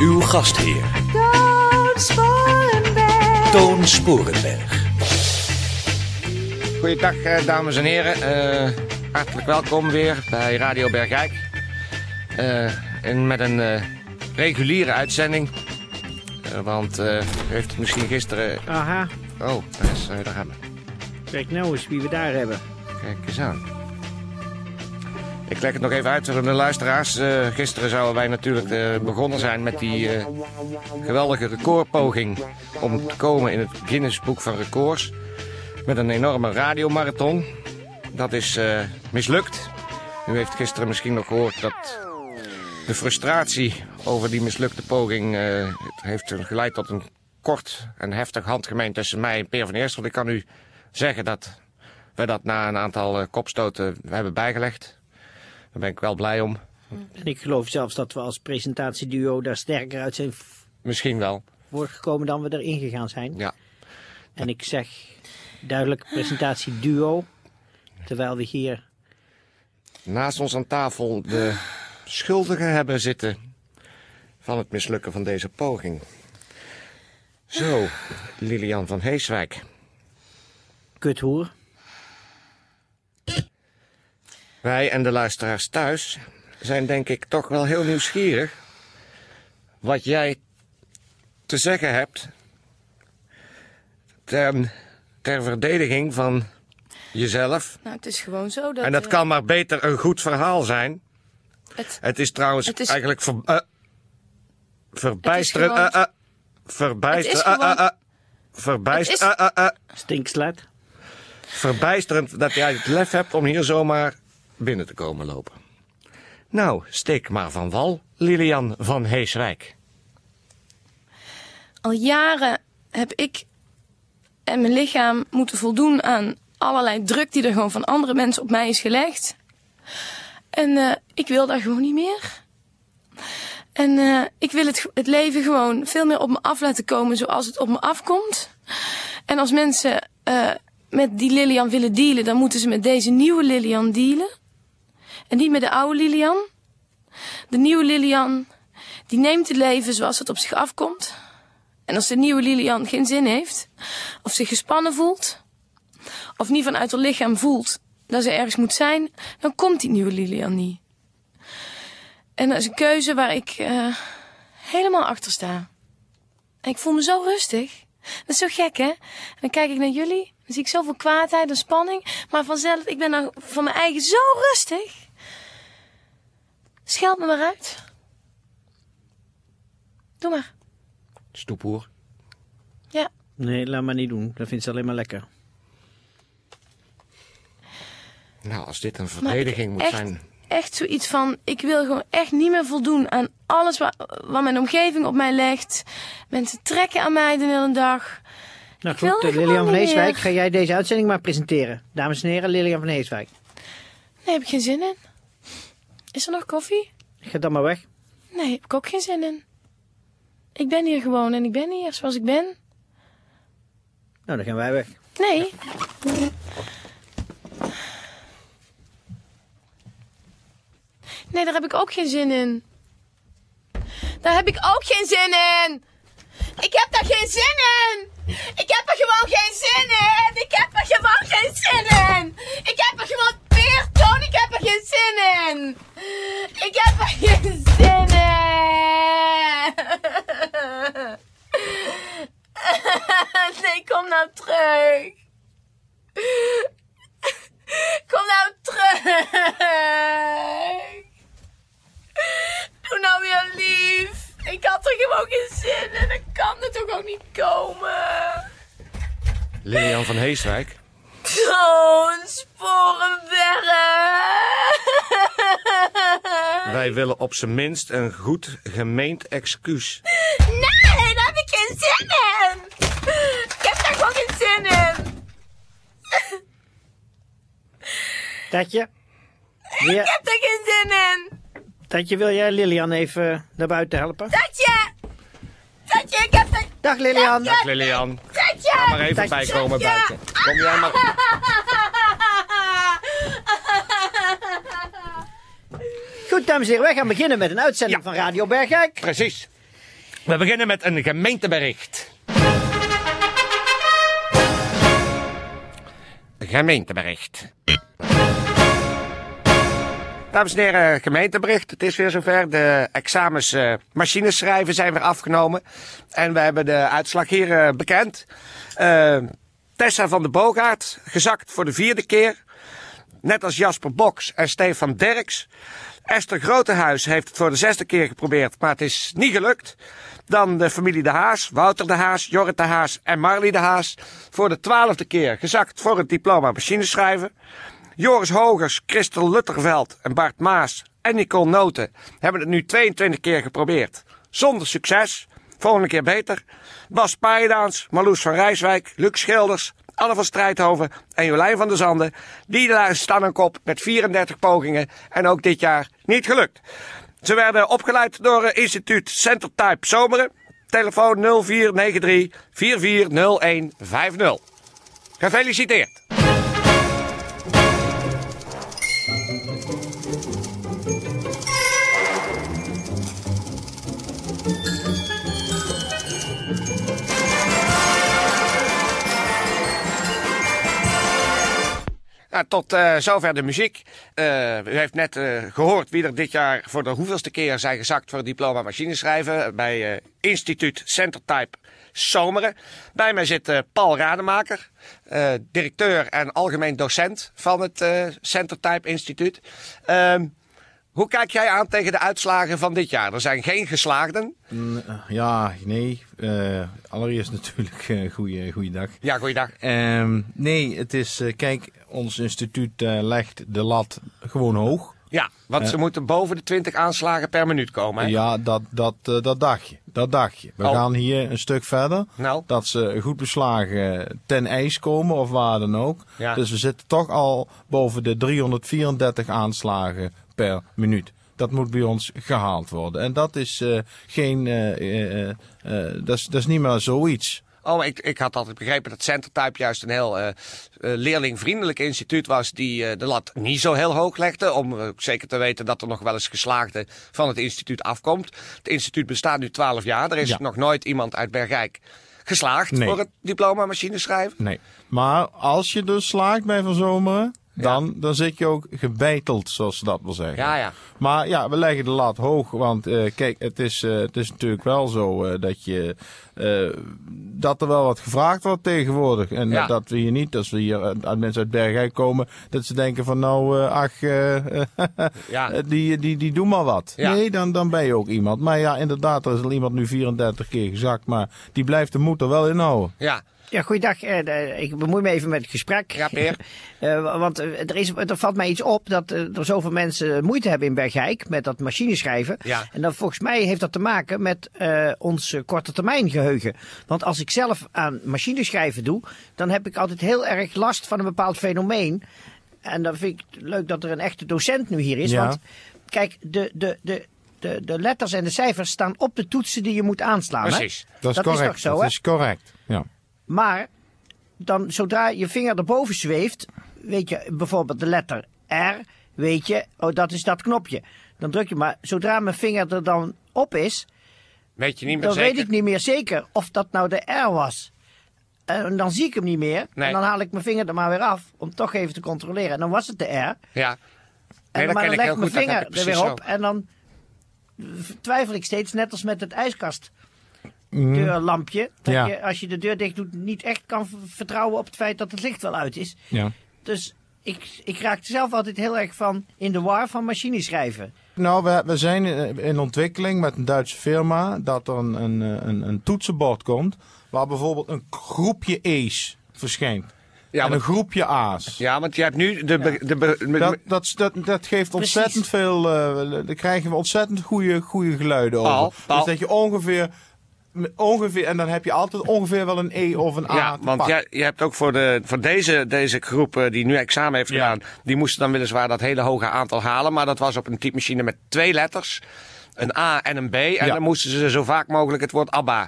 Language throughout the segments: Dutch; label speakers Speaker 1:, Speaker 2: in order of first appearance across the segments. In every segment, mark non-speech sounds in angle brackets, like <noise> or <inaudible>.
Speaker 1: Uw gastheer,
Speaker 2: Toon Sporenberg.
Speaker 1: Toon Sporenberg.
Speaker 3: Goeiedag, eh, dames en heren. Eh, hartelijk welkom weer bij Radio Bergijk. Eh, en met een eh, reguliere uitzending. Want eh, u heeft het misschien gisteren...
Speaker 4: Aha,
Speaker 3: Oh, daar, is, daar we.
Speaker 4: kijk nou eens wie we daar hebben.
Speaker 3: Kijk eens aan. Ik leg het nog even uit voor de luisteraars. Eh, gisteren zouden wij natuurlijk eh, begonnen zijn met die eh, geweldige recordpoging om te komen in het Guinness Boek van Records. Met een enorme radiomarathon. Dat is mislukt. U heeft gisteren misschien nog gehoord dat de frustratie over die mislukte poging heeft geleid tot een kort en heftig handgemeen tussen mij en Peer van Eerstel. Ik kan u zeggen dat we dat na een aantal kopstoten hebben bijgelegd. Daar ben ik wel blij om.
Speaker 4: En ik geloof zelfs dat we als presentatieduo daar sterker uit zijn
Speaker 3: Misschien wel.
Speaker 4: voortgekomen dan we erin gegaan zijn.
Speaker 3: Ja.
Speaker 4: En ik zeg duidelijk presentatieduo, terwijl we hier...
Speaker 3: Naast ons aan tafel de schuldigen hebben zitten van het mislukken van deze poging. Zo, Lilian van Heeswijk.
Speaker 4: Kuthoer.
Speaker 3: Wij en de luisteraars thuis zijn denk ik toch wel heel nieuwsgierig wat jij te zeggen hebt ter, ter verdediging van jezelf.
Speaker 5: Nou, het is gewoon zo dat...
Speaker 3: En dat
Speaker 5: eh,
Speaker 3: kan maar beter een goed verhaal zijn.
Speaker 5: het,
Speaker 3: Het is trouwens
Speaker 5: Het is-
Speaker 3: eigenlijk ver, eh, verbijsterend.
Speaker 5: Het is
Speaker 3: eh,
Speaker 5: gewoon-
Speaker 3: eh, verbijsterend.
Speaker 5: Het is
Speaker 3: eh, eh,
Speaker 5: gewoon-
Speaker 3: eh, verbijster-
Speaker 5: Het is-
Speaker 3: eh, eh, eh,
Speaker 4: Stinkslet.
Speaker 3: verbijsterend dat jij het lef hebt om hier zomaar binnen te komen lopen. Nou, steek maar van wal, Lilian van Heeswijk.
Speaker 5: Al jaren heb ik en mijn lichaam moeten voldoen aan allerlei druk die er gewoon van andere mensen op mij is gelegd. En eh, ik wil dat gewoon niet meer. En eh, ik wil het, het leven gewoon veel meer op me af laten komen zoals het op me afkomt. En als mensen eh, met die Lilian willen dealen, dan moeten ze met deze nieuwe Lilian dealen. En niet met de oude Lilian. De nieuwe Lilian, die neemt het leven zoals het op zich afkomt. En als de nieuwe Lilian geen zin heeft, of zich gespannen voelt, of niet vanuit haar lichaam voelt dat ze ergens moet zijn, dan komt die nieuwe Lilian niet. En dat is een keuze waar ik eh, helemaal achter sta. En ik voel me zo rustig. Dat is zo gek, hè? En dan kijk ik naar jullie, dan zie ik zoveel kwaadheid en spanning, maar vanzelf, ik ben nou van mijn eigen zo rustig. Scheld me maar uit. Doe maar.
Speaker 3: Stoepoer.
Speaker 5: Ja.
Speaker 4: Nee, laat maar niet doen. Dat vindt ze alleen maar lekker.
Speaker 3: Nou, als dit een verdediging moet
Speaker 5: echt,
Speaker 3: zijn.
Speaker 5: Echt zoiets van, ik wil gewoon echt niet meer voldoen aan alles wat, wat mijn omgeving op mij legt. Mensen trekken aan mij de hele dag.
Speaker 4: Nou
Speaker 5: Ik
Speaker 4: goed, eh, Lilian van Heeswijk, ga jij deze uitzending maar presenteren. Dames en heren, Lilian van Heeswijk.
Speaker 5: Nee, heb ik geen zin in. Is er nog koffie?
Speaker 4: Ga dan maar weg.
Speaker 5: Nee, heb ik ook geen zin in. Ik ben hier gewoon en ik ben hier zoals ik ben.
Speaker 4: Nou, dan gaan wij weg.
Speaker 5: Nee. Nee, daar heb ik ook geen zin in. Daar heb ik ook geen zin in. Ik heb daar geen zin in. Ik heb er gewoon geen zin in. Ik heb er gewoon geen zin in. Ik heb er gewoon Toon. Ik heb er geen zin in. Ik heb er geen zin in. <laughs> Nee, kom nou terug. Kom nou terug. Doe nou weer lief. Ik had er gewoon geen zin in. Dan kan het toch ook niet komen.
Speaker 3: Lilian van Heeswijk.
Speaker 5: Zo'n sporenberg.
Speaker 3: Wij willen op zijn minst een goed gemeend excuus.
Speaker 5: Nee, daar heb ik geen zin in. Ik heb daar gewoon geen zin in.
Speaker 4: Tatje?
Speaker 5: Ik heb daar geen zin in.
Speaker 4: Tatje, wil jij Lilian even naar buiten helpen?
Speaker 5: Tatje. Tatje, ik heb daar...
Speaker 4: Dag Lilian.
Speaker 3: Dag Lilian.
Speaker 5: Tatje.
Speaker 3: Ga maar even bijkomen buiten. Kom jij maar.
Speaker 4: Dames en heren, wij gaan beginnen met een uitzending
Speaker 3: Ja.
Speaker 4: van Radio Bergijk.
Speaker 3: Precies. We beginnen met een gemeentebericht. Gemeentebericht. Dames en heren, gemeentebericht. Het is weer zover. De examens eh, machines schrijven zijn weer afgenomen. En we hebben de uitslag hier eh, bekend. Eh, Tessa van de Boogaard, gezakt voor de vierde keer. Net als Jasper Boks en Stefan Derks. Esther Grotehuis heeft het voor de zesde keer geprobeerd, maar het is niet gelukt. Dan de familie De Haas, Wouter De Haas, Jorrit De Haas en Marley De Haas. Voor de twaalfde keer gezakt voor het diploma machineschrijven. Joris Hogers, Christel Lutterveld en Bart Maas en Nicole Noten hebben het nu 22 keer geprobeerd. Zonder succes. Volgende keer beter. Bas Paaidaans, Marloes van Rijswijk, Luc Schilders, Anne van Strijdhoven en Jolijn van der Zanden. Die staan aan kop met 34 pogingen en ook dit jaar niet gelukt. Ze werden opgeleid door het instituut Centertype Zomeren. Telefoon 0493 440150. Gefeliciteerd. Nou, tot eh, zover de muziek. Eh, u heeft net eh, gehoord wie er dit jaar voor de hoeveelste keer zijn gezakt voor het diploma machineschrijven bij instituut Centertype Zomeren. Bij mij zit Paul Rademaker, directeur en algemeen docent van het Centertype Instituut. Hoe kijk jij aan tegen de uitslagen van dit jaar? Er zijn geen geslaagden.
Speaker 6: Mm, eh, Ja, nee. Eh, allereerst <laughs> natuurlijk uh, goeie, goeiedag.
Speaker 3: Ja, goeiedag.
Speaker 6: Ehm nee, het is, eh, kijk, ons instituut eh, legt de lat gewoon hoog.
Speaker 3: Ja, want ze moeten boven de 20 aanslagen per minuut komen. Hè?
Speaker 6: Ja, dat, dat, eh, dat dacht je. Dat dacht je. We
Speaker 3: Oh.
Speaker 6: gaan hier een stuk verder.
Speaker 3: Nou.
Speaker 6: Dat ze goed beslagen ten ijs komen of waar dan ook.
Speaker 3: Ja.
Speaker 6: Dus we zitten toch al boven de 334 aanslagen per minuut. Dat moet bij ons gehaald worden. En dat is eh, geen. eh, eh, dat, is, dat is niet meer zoiets.
Speaker 3: Oh, ik, ik had altijd begrepen dat Centertype juist een heel eh, leerlingvriendelijk instituut was die de lat niet zo heel hoog legde. Om zeker te weten dat er nog wel eens geslaagde van het instituut afkomt. Het instituut bestaat nu 12 jaar. Er is
Speaker 6: Ja.
Speaker 3: nog nooit iemand uit Bergijk geslaagd
Speaker 6: Nee.
Speaker 3: voor het diploma machineschrijven.
Speaker 6: Nee. Maar als je dus slaagt bij Van Zomeren, dan, dan zit je ook gebeiteld, zoals ze dat wil zeggen.
Speaker 3: Ja, ja.
Speaker 6: Maar ja, we leggen de lat hoog. Want eh, kijk, het is, eh, het is natuurlijk wel zo eh, dat je. dat er wel wat gevraagd wordt tegenwoordig. En
Speaker 3: Ja.
Speaker 6: dat we hier niet, als we hier uit mensen uit Bergijk komen, dat ze denken van nou, ach, <laughs>
Speaker 3: Ja.
Speaker 6: die, die, die doen maar wat.
Speaker 3: Ja.
Speaker 6: Nee, dan, dan ben je ook iemand. Maar ja, inderdaad, er is al iemand nu 34 keer gezakt. Maar die blijft de moed er wel in houden.
Speaker 3: Ja,
Speaker 4: Ja, goeiedag. Eh, Ik bemoei me even met het gesprek.
Speaker 3: Ja, Peer. <laughs>
Speaker 4: Eh, wa- want eh, er, is, er valt mij iets op dat er zoveel mensen moeite hebben in Bergijk met dat machineschrijven.
Speaker 3: Ja.
Speaker 4: En dan volgens mij heeft dat te maken met eh, ons korte termijn geheugen. Want als ik zelf aan machineschrijven doe, dan heb ik altijd heel erg last van een bepaald fenomeen. En dan vind ik het leuk dat er een echte docent nu hier is.
Speaker 6: Ja.
Speaker 4: Want kijk, de, de, de, de, de letters en de cijfers staan op de toetsen die je moet aanslaan. hè?
Speaker 3: precies.
Speaker 6: Dat is
Speaker 4: Dat is
Speaker 6: correct.
Speaker 4: toch zo,
Speaker 6: dat
Speaker 4: hè?
Speaker 6: is correct. Ja.
Speaker 4: Maar dan, zodra je vinger erboven zweeft, weet je bijvoorbeeld de letter R, weet je, oh dat is dat knopje. Dan druk je maar, zodra mijn vinger er dan op is,
Speaker 3: Weet je niet meer
Speaker 4: dan
Speaker 3: zeker?
Speaker 4: weet ik niet meer zeker of dat nou de R was. En dan zie ik hem niet meer.
Speaker 3: Nee.
Speaker 4: En dan haal ik mijn vinger er maar weer af om toch even te controleren. En dan was het de R.
Speaker 3: Ja. Nee,
Speaker 4: En, maar dan leg ik mijn vinger er weer
Speaker 3: zo.
Speaker 4: op. En dan twijfel ik steeds, net als met het ijskastdeurlampje. Dat
Speaker 6: Ja.
Speaker 4: je als je de deur dicht doet niet echt kan vertrouwen op het feit dat het licht wel uit is.
Speaker 6: ja.
Speaker 4: Dus ik, ik raakte zelf altijd heel erg van in de war van machineschrijven.
Speaker 6: Nou, we, we zijn in in ontwikkeling met een Duitse firma dat er een, een, een, een toetsenbord komt waar bijvoorbeeld een groepje E's verschijnt.
Speaker 3: Ja,
Speaker 6: en
Speaker 3: maar-
Speaker 6: een groepje A's.
Speaker 3: Ja, want je hebt nu de... be- de, be-
Speaker 6: Dat, dat, dat, dat geeft ontzettend veel. eh daar krijgen we ontzettend goede, goede geluiden
Speaker 3: Paul,
Speaker 6: over.
Speaker 3: Paul.
Speaker 6: Dus dat je ongeveer, ongeveer. En dan heb je altijd ongeveer wel een E of een A.
Speaker 3: ja,
Speaker 6: te
Speaker 3: want jij, je hebt ook voor, de, voor deze, deze groep eh, die nu examen heeft
Speaker 6: Ja.
Speaker 3: gedaan... die moesten dan weliswaar dat hele hoge aantal halen... maar dat was op een typemachine met twee letters. Een A en een B. En
Speaker 6: Ja.
Speaker 3: dan moesten ze zo vaak mogelijk het woord ABBA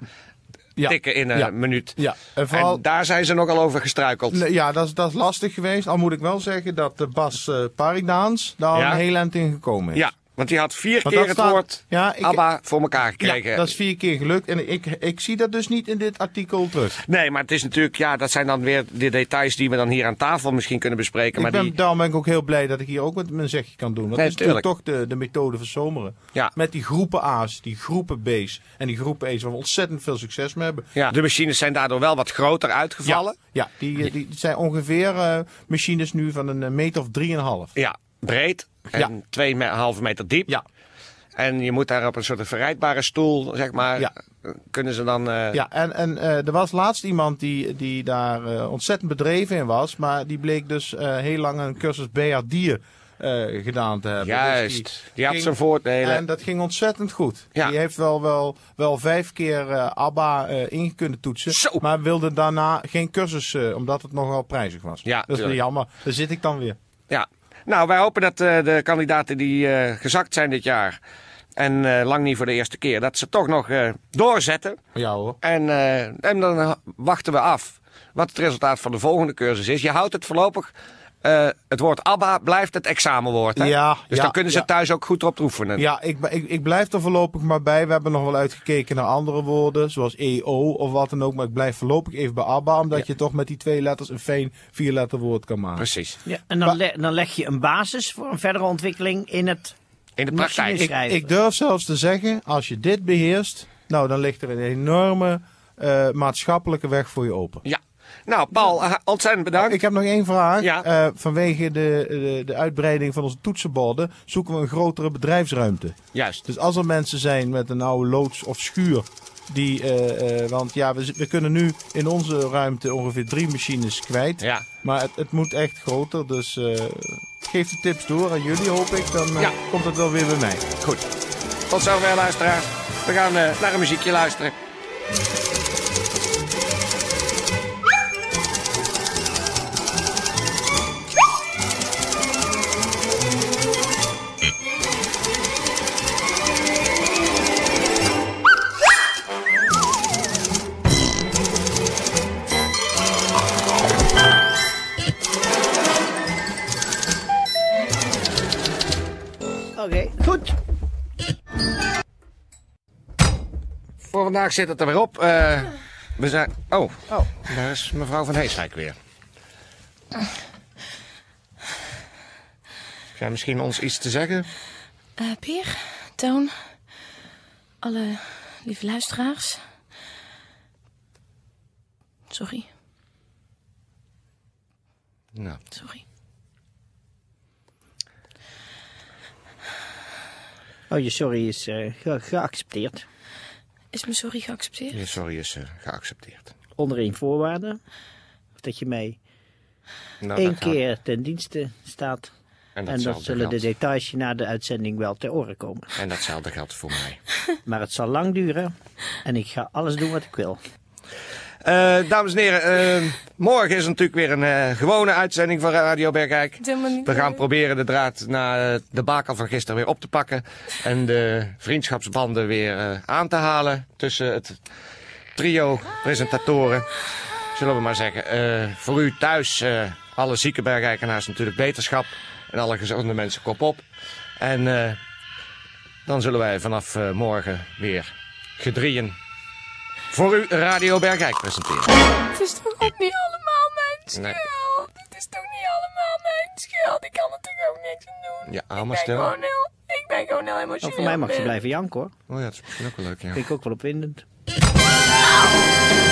Speaker 6: Ja.
Speaker 3: tikken in een
Speaker 6: Ja.
Speaker 3: minuut.
Speaker 6: Ja, en vooral.
Speaker 3: En daar zijn ze nogal over gestruikeld.
Speaker 6: Ja, dat is, dat is lastig geweest. Al moet ik wel zeggen dat de Bas eh Paridaans daar
Speaker 3: Ja.
Speaker 6: een heel eind in gekomen is.
Speaker 3: Ja, want die had vier keer het
Speaker 6: staat-
Speaker 3: woord
Speaker 6: Ja, ik-
Speaker 3: ABBA voor elkaar gekregen.
Speaker 6: Ja, dat is vier keer gelukt. En ik, ik zie dat dus niet in dit artikel terug.
Speaker 3: Nee, maar het is natuurlijk, ja, dat zijn dan weer de details die we dan hier aan tafel misschien kunnen bespreken.
Speaker 6: Ik
Speaker 3: Maar
Speaker 6: ben,
Speaker 3: die,
Speaker 6: daarom ben ik ook heel blij dat ik hier ook wat mijn zegje kan doen. Want
Speaker 3: Nee,
Speaker 6: dat is natuurlijk
Speaker 3: tuurlijk.
Speaker 6: toch de, de methode van Zomeren.
Speaker 3: Ja.
Speaker 6: Met die groepen A's, die groepen B's en die groepen E's waar we ontzettend veel succes mee hebben.
Speaker 3: ja, de machines zijn daardoor wel wat groter uitgevallen.
Speaker 6: Ja, die, eh, die zijn ongeveer eh, machines nu van een meter of drieënhalf.
Speaker 3: Ja, breed en
Speaker 6: Ja.
Speaker 3: twee me- halve meter diep.
Speaker 6: Ja,
Speaker 3: En je moet daar op een soort verrijdbare stoel, zeg maar,
Speaker 6: Ja.
Speaker 3: kunnen ze dan... eh,
Speaker 6: ja en, en eh, er was laatst iemand die, die daar eh, ontzettend bedreven in was. Maar die bleek dus heel lang een cursus bejaardier gedaan te hebben.
Speaker 3: Juist,
Speaker 6: Dus
Speaker 3: die had
Speaker 6: ging-
Speaker 3: zijn voordelen.
Speaker 6: En dat ging ontzettend goed.
Speaker 3: Ja.
Speaker 6: Die heeft wel, wel, wel vijf keer ABBA in kunnen toetsen.
Speaker 3: Zo.
Speaker 6: Maar wilde daarna geen cursus, omdat het nogal prijzig was.
Speaker 3: Ja,
Speaker 6: dat is jammer. Daar zit ik dan weer.
Speaker 3: Ja, nou, wij hopen dat eh, de kandidaten die eh, gezakt zijn dit jaar... en eh, lang niet voor de eerste keer, dat ze toch nog doorzetten.
Speaker 6: Ja hoor.
Speaker 3: En, en dan wachten we af wat het resultaat van de volgende cursus is. Je houdt het voorlopig... eh, het woord ABBA blijft het examenwoord. Hè?
Speaker 6: Ja,
Speaker 3: dus
Speaker 6: ja,
Speaker 3: dan kunnen ze
Speaker 6: ja.
Speaker 3: thuis ook goed op oefenen.
Speaker 6: Ja, ik, ik, ik blijf er voorlopig maar bij. We hebben nog wel uitgekeken naar andere woorden, zoals EO of wat dan ook. Maar ik blijf voorlopig even bij ABBA, omdat je toch met die twee letters een fijn vierletterwoord kan maken.
Speaker 3: Precies.
Speaker 4: Ja, en dan, le- dan leg je een basis voor een verdere ontwikkeling in het
Speaker 3: In de praktijk.
Speaker 6: ik durf zelfs te zeggen, als je dit beheerst, nou dan ligt er een enorme eh, maatschappelijke weg voor je open.
Speaker 3: Ja. Nou, Paul, eh, ontzettend bedankt.
Speaker 6: Ik heb nog één vraag.
Speaker 3: Ja.
Speaker 6: Eh, vanwege de, de, de uitbreiding van onze toetsenborden zoeken we een grotere bedrijfsruimte.
Speaker 3: Juist.
Speaker 6: Dus als er mensen zijn met een oude loods of schuur. Die, eh, want ja, we, we kunnen nu in onze ruimte ongeveer drie machines kwijt.
Speaker 3: Ja.
Speaker 6: Maar het, het moet echt groter. Dus geef de tips door aan jullie, hoop ik. Dan
Speaker 3: Ja.
Speaker 6: komt het wel weer bij mij.
Speaker 3: Goed. Tot zover, luisteraars. We gaan naar een muziekje luisteren. Vandaag zit het er weer op. Eh, we zijn... Oh,
Speaker 4: Oh.
Speaker 3: daar is mevrouw van Heeswijk weer. Heb jij misschien ons iets te zeggen?
Speaker 5: Eh Peer, Toon, alle lieve luisteraars. Sorry,
Speaker 3: Nou,
Speaker 5: sorry.
Speaker 4: Oh, je sorry is eh, ge- geaccepteerd.
Speaker 5: Is mijn sorry geaccepteerd?
Speaker 3: je sorry is eh, geaccepteerd.
Speaker 4: Onder één voorwaarde. Dat je mij
Speaker 3: Nou,
Speaker 4: één
Speaker 3: gaat-
Speaker 4: keer ten dienste staat.
Speaker 3: En,
Speaker 4: dat zullen de details na de uitzending wel ter oren komen.
Speaker 3: en datzelfde geldt voor mij. <laughs>
Speaker 4: Maar het zal lang duren. En ik ga alles doen wat ik wil.
Speaker 3: Eh, dames en heren, eh, morgen is natuurlijk weer een eh, gewone uitzending van Radio Bergijk. We gaan proberen de draad na de bakel van gisteren weer op te pakken. En de vriendschapsbanden weer aan te halen tussen het trio presentatoren. Zullen we maar zeggen. Voor u thuis, alle zieke bergijkenaars natuurlijk beterschap. En alle gezonde mensen kop op. En dan zullen wij vanaf morgen weer gedrieën voor u Radio Bergijk presenteren.
Speaker 5: Het is toch ook niet allemaal mijn schuld?
Speaker 3: Nee.
Speaker 5: Het is toch niet allemaal mijn schuld? Ik kan er toch ook niks aan doen?
Speaker 3: Ja,
Speaker 5: ik
Speaker 3: allemaal
Speaker 5: ben
Speaker 3: stil.
Speaker 5: gewoon heel, ik ben gewoon heel emotioneel.
Speaker 4: Oh, voor mij mag je
Speaker 5: Ben.
Speaker 4: blijven janken hoor.
Speaker 3: Oh ja, dat is misschien ook wel leuk, ja.
Speaker 4: Vind ik ook wel opwindend.
Speaker 5: Au!